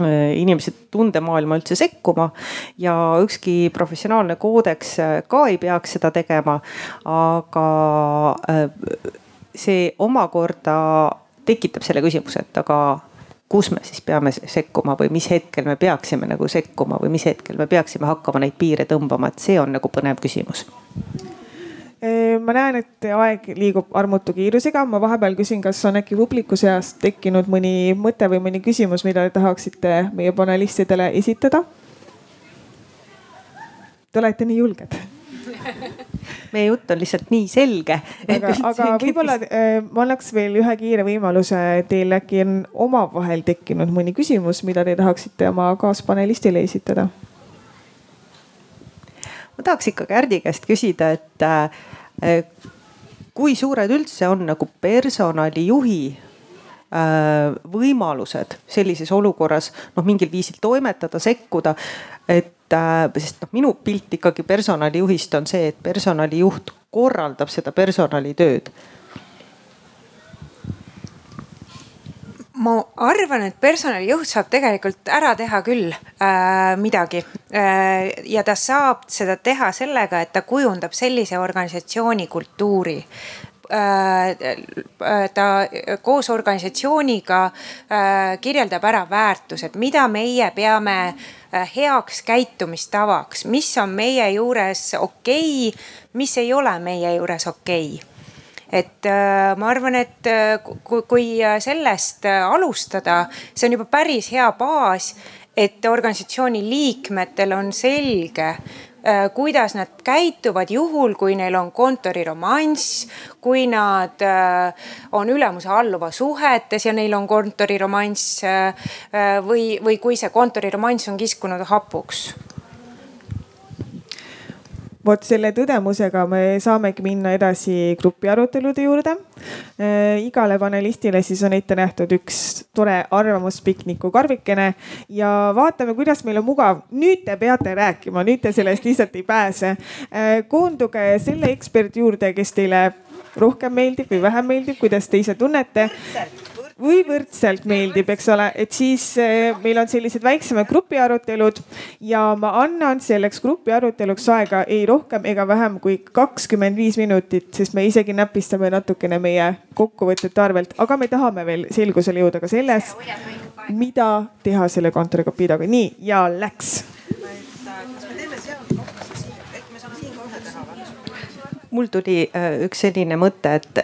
S1: äh inimese tundemaailma üldse sekkuma ja ükski professionaalne koodeks äh, ka ei peaks seda tegema. aga äh, see omakorda tekitab selle küsimuse, et aga kus me siis peame sekkuma või mis hetkel me peaksime nagu sekkuma või mis hetkel me peaksime hakkama neid piire tõmbama, et see on nagu põnev küsimus
S2: ma näen, et aeg liigub armutu kiirusega. ma vahepeal küsin, kas on äkki publiku seas tekkinud mõni mõte või mõni küsimus, mida te tahaksite meie panelistidele esitada? Te olete nii julged
S1: meie jutt on lihtsalt nii selge.
S2: aga, aga võib-olla ma annaks veel ühe kiire võimaluse. Teil äkki on omavahel tekkinud mõni küsimus, mida te tahaksite oma kaaspanelistile esitada?
S1: Ma tahaks ikka Kärdi käest küsida, et äh, kui suured üldse on nagu personalijuhi äh, võimalused sellises olukorras noh, mingil viisil toimetada, sekkuda. et äh, sest noh, minu pilt ikkagi personalijuhist on see, et personalijuht korraldab seda personalitööd
S3: ma arvan, et personalijuht saab tegelikult ära teha küll äh, midagi. Äh,. ja ta saab seda teha sellega, et ta kujundab sellise organisatsiooni kultuuri. Äh, ta koos organisatsiooniga äh, kirjeldab ära väärtused, mida meie peame äh, heaks käitumistavaks, mis on meie juures okei okay,, mis ei ole meie juures okei. okay et äh, ma arvan, et äh, kui, kui sellest äh, alustada, see on juba päris hea baas, et organisatsiooni liikmetel on selge kuidas nad käituvad juhul, kui neil on kontoriromanss, kui nad on ülemuse alluva suhetes ja neil on kontoriromanss või, või kui see kontoriromanss on kiskunud hapuks
S2: vot selle tõdemusega me saamegi minna edasi grupiarutelude juurde äh,. igale panelistile siis on ette nähtud üks tore arvamuspikniku karvikene ja vaatame, kuidas meil on mugav. nüüd te peate rääkima, nüüd te sellest lihtsalt ei pääse äh,. koonduge selle eksperdi juurde, kes teile rohkem meeldib või vähem meeldib, kuidas te ise tunnete või võrdselt meeldib, eks ole, et siis eh, meil on sellised väiksemad grupiarutelud ja ma annan selleks grupiaruteluks aega ei rohkem ega vähem kui kakskümmend viis minutit, sest me isegi näpistame natukene meie kokkuvõtete arvelt, aga me tahame veel selgusele jõuda ka selles, mida teha selle kontorikopiidaga. nii. Ja läks
S1: mul tuli äh, üks selline mõte, et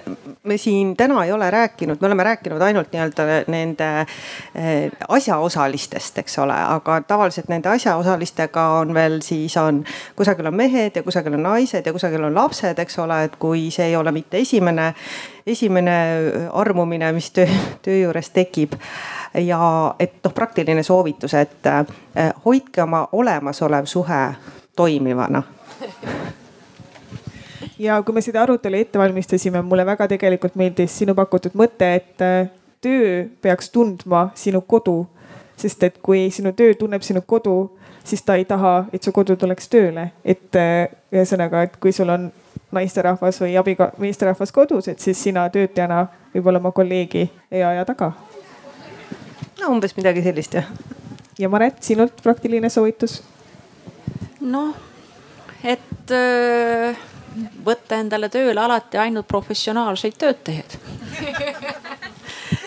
S1: me siin täna ei ole rääkinud, me oleme rääkinud ainult nii-öelda nende äh, asjaosalistest, eks ole, aga tavaliselt nende asjaosalistega on veel siis on, kusagil on mehed ja kusagil on naised ja kusagil on lapsed, eks ole, et kui see ei ole mitte esimene, esimene armumine, mis töö, töö juures tekib. Ja et noh, praktiline soovitus, et äh, hoidke oma olemasolev suhe toimivana
S2: ja kui me seda arutelu ette valmistasime, mulle väga tegelikult meeldis sinu pakutud mõte, et äh, töö peaks tundma sinu kodu. sest et kui sinu töö tunneb sinu kodu, siis ta ei taha, et su kodu tuleks tööle, et äh, ühesõnaga, et kui sul on naisterahvas või abiga-, meesterahvas kodus, et siis sina töötajana võib-olla oma kolleegi ei aja taga.
S1: no umbes midagi sellist jah.
S2: ja Maret, sinult praktiline soovitus?
S4: noh, et öö äh, võtta endale tööle alati ainult professionaalseid töötajaid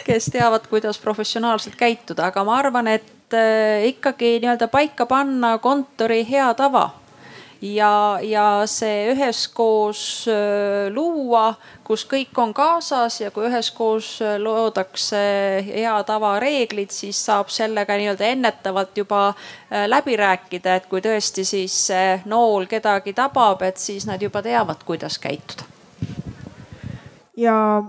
S4: kes teavad, kuidas professionaalselt käituda, aga ma arvan, et äh, ikkagi nii-öelda paika panna kontori hea tava ja, ja see üheskoos luua, kus kõik on kaasas ja kui üheskoos loodakse hea tava reeglid, siis saab sellega nii-öelda ennetavalt juba läbi rääkida, et kui tõesti siis nool kedagi tabab, et siis nad juba teavad, kuidas käituda.
S2: ja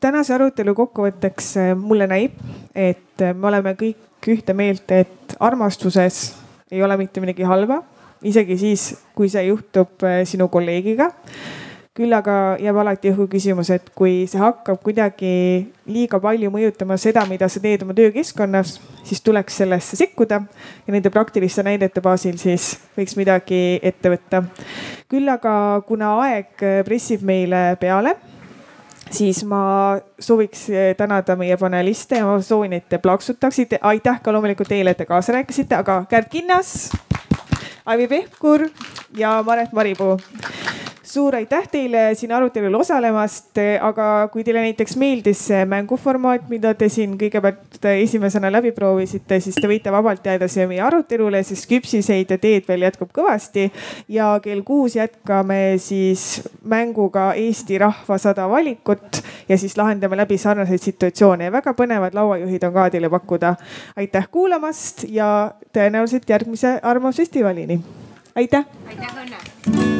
S2: tänase arutelu kokkuvõtteks mulle näib, et me oleme kõik ühte meelt, et armastuses ei ole mitte midagi halba isegi siis, kui see juhtub äh, sinu kolleegiga. küll aga jääb alati õhu küsimus, et kui see hakkab kuidagi liiga palju mõjutama seda, mida sa teed oma töökeskkonnas, siis tuleks sellesse sekkuda ja nende praktiliste näidete baasil siis võiks midagi ette võtta. küll aga, kuna aeg pressib meile peale siis ma sooviks tänada meie paneliste ja ma soovin, et te plaksutaksite. aitäh ka loomulikult teile, et te kaasa rääkisite, aga Kärt Kinnas Aivi Pehkur ja Maret Maripuu suur aitäh teile siin arutelul osalemast, aga kui teile näiteks meeldis see mänguformaat, mida te siin kõigepealt esimesena läbi proovisite, siis te võite vabalt jääda siia meie arutelule, sest küpsiseid ja teed veel jätkub kõvasti. ja kell kuus jätkame siis mänguga Eesti rahva sada valikut ja siis lahendame läbi sarnaseid situatsioone ja väga põnevad lauajuhid on ka teile pakkuda. aitäh kuulamast ja tõenäoliselt järgmise Arvamusfestivalini. aitäh.
S3: aitäh, Õnne